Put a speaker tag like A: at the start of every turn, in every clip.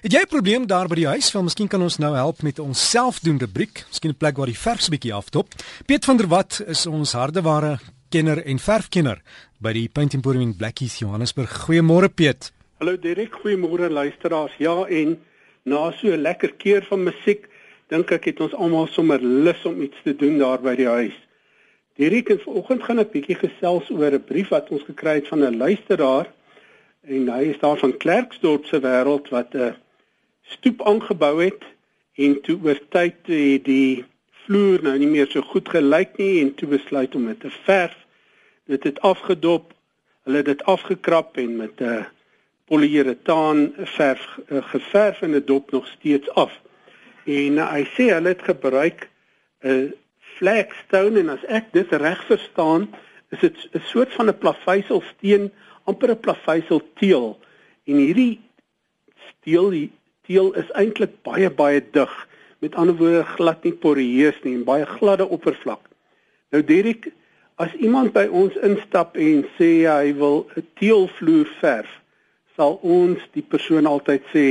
A: Het jy 'n probleem daar by die huis? Wel, miskien kan ons nou help met ons selfdoen rubriek. Miskien 'n plek waar die verf 'n bietjie afdop. Piet van der Walt is ons hardeware kenner en verfkenner by die Paint Emporium in Blackheath, Johannesburg. Goeiemôre Piet.
B: Hallo Derek, goeiemôre luisteraars. Ja, en na so 'n lekker keer van musiek, dink ek het ons almal sommer lus om iets te doen daar by die huis. Derek, vanoggend gaan ek bietjie gesels oor 'n brief wat ons gekry het van 'n luisteraar en hy is daar van Klerksdorp se wêreld wat 'n uh, stoep aangebou het en toe oor tyd het die vloer nou nie meer so goed gelyk nie en toe besluit om dit te verf. Dit het afgedop. Hulle het dit afgekrap en met 'n polyuretaan verf eh, geverf en dit dop nog steeds af. En uh, hy sê hulle het gebruik 'n flagstone en as ek dit reg verstaan, is dit 'n soort van 'n plaveiselsteen, amper 'n plaveisel en hierdie steel steel is eintlik baie baie dig. Met ander woorde glad nie poreus nie en baie gladde oppervlak. Nou Derek, as iemand by ons instap en sê hy wil 'n teelvloer verf, sal ons die persoon altyd sê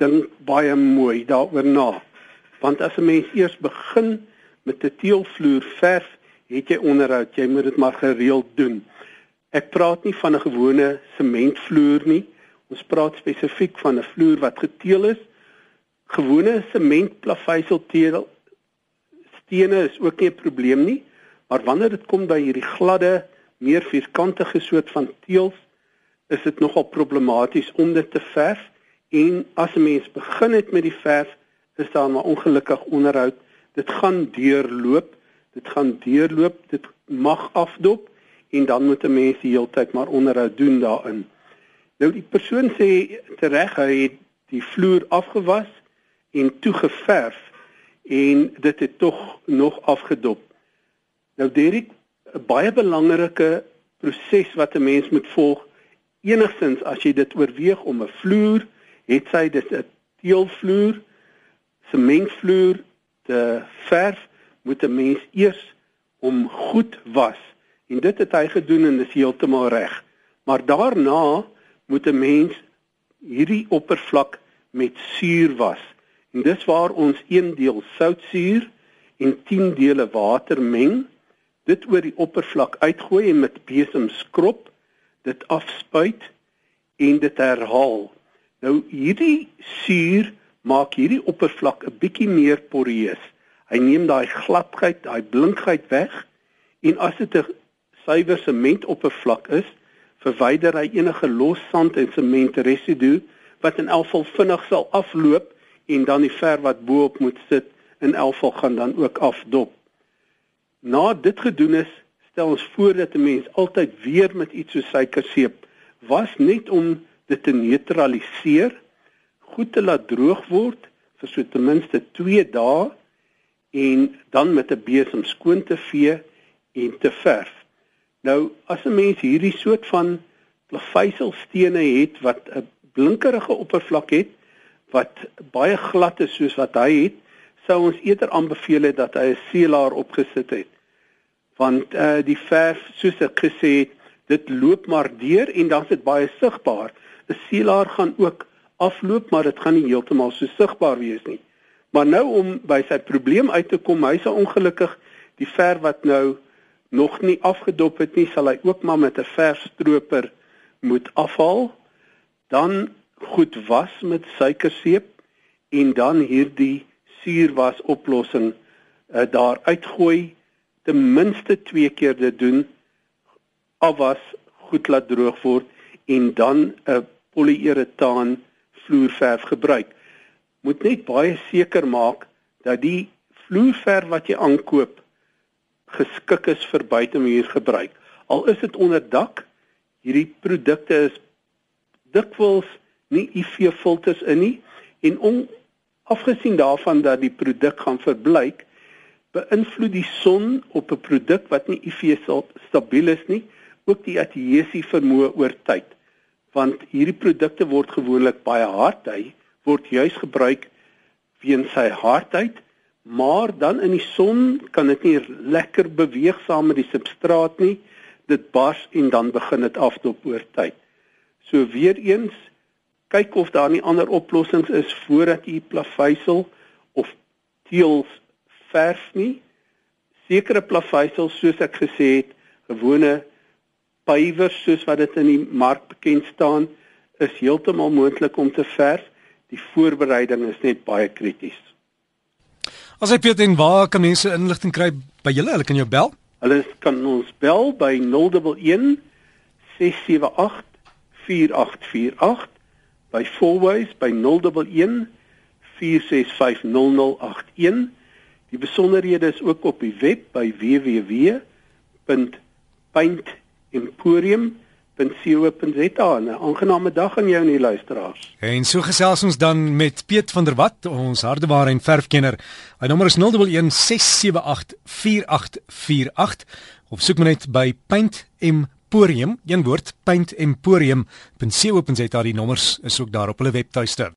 B: dink baie mooi daaroor na. Want as 'n mens eers begin met 'n teelvloer verf, het jy onderhoud, jy moet dit maar gereeld doen. Ek praat nie van 'n gewone sementvloer nie. Ons praat spesifiek van 'n vloer wat geteel is. Gewone sementplaveisel stene is ook nie 'n probleem nie, maar wanneer dit kom by hierdie gladde, meer vierkantige soort van teëls, is dit nogal problematies om dit te verf en as 'n mens begin het met die verf, is daar maar ongelukkig onderhoud. Dit gaan deurloop, dit gaan deurloop, dit mag afdop en dan moet 'n mens die hele tyd maar onderhoud doen daarin. Nou die persoon sê tereg hy het die vloer afgewas en toegeverf en dit het tog nog afgedop. Nou Derek, 'n baie belangrike proses wat 'n mens moet volg enigstens as jy dit oorweeg om 'n vloer, het sy dit 'n teelvloer, sementvloer te verf, moet 'n mens eers om goed was. En dit het hy gedoen en dis heeltemal reg. Maar daarna moet 'n mens hierdie oppervlak met suur was. En dis waar ons 1 deel soutsuur en 10 dele water meng, dit oor die oppervlak uitgooi en met besem skrob, dit afspuit en dit herhaal. Nou hierdie suur maak hierdie oppervlak 'n bietjie meer poreus. Hy neem daai gladheid, daai blinkheid weg en as dit 'n suiwer sementoppervlak is, verwyder hy enige los sand en sement residu wat in elk geval vinnig sal afloop en dan die verf wat bo-op moet sit in elk geval gaan dan ook afdop. Na dit gedoen is, stel ons voor dat 'n mens altyd weer met iets so suikerseep was net om dit te neutraliseer, goed te laat droog word vir so ten minste 2 dae en dan met 'n besem skoon te vee en te verf. Nou as 'n mens hierdie soort van plaveiselstene het wat 'n blinkerige oppervlak het wat baie glad is soos wat hy het, sou ons eerder aanbeveel het dat hy 'n seelaar opgesit het. Want eh uh, die verf soos ek gesê het, dit loop maar deur en dan is dit baie sigbaar. 'n Seelaar gaan ook afloop, maar dit gaan nie heeltemal so sigbaar wees nie. Maar nou om by sy probleem uit te kom, hy sal ongelukkig die verf wat nou nog nie afgedop het nie, sal hy ook maar met 'n verfstroper moet afhaal. Dan goed was met suikerseep en dan hierdie suurwas oplossing uh, daar uitgooi ten minste 2 keer dit doen afwas goed laat droog word en dan 'n polyuretaan vloerverf gebruik moet net baie seker maak dat die vloerverf wat jy aankoop geskik is vir buitemuur gebruik. Al is dit onder dak, hierdie produkte is dikwels nie UV filters in nie en om afgesien daarvan dat die produk gaan verbleik, beïnvloed die son op 'n produk wat nie UV stabiel is nie, ook die adhesie vermoë oor tyd. Want hierdie produkte word gewoonlik baie hard, hy word juis gebruik weens sy hardheid maar dan in die son kan dit nie lekker beweeg saam met die substraat nie. Dit bars en dan begin dit afdop oor tyd. So weer eens kyk of daar nie ander oplossings is voordat jy plaveisel of teëls verf nie. Sekere plaveisel soos ek gesê het, gewone pywers soos wat dit in die mark bekend staan, is heeltemal moontlik om te verf. Die voorbereiding is net baie krities.
A: As jy weet en waar kan mense inligting kry by julle? Hulle kan jou bel.
B: Hulle kan ons bel by 011 678 4848 by Fourways by 011 4650081. Die besonderhede is ook op die web by www.paintemporium.co.za. 'n Aangename dag aan jou en die luisteraars.
A: En so gesels ons dan met Piet van der Walt, ons hardeware en verfkenner. Hy nommer is 011 678 4848 of soek maar net by Paint Emporium, een woord, paintemporium.co.za. Die nommers is ook daar op hulle webtuiste.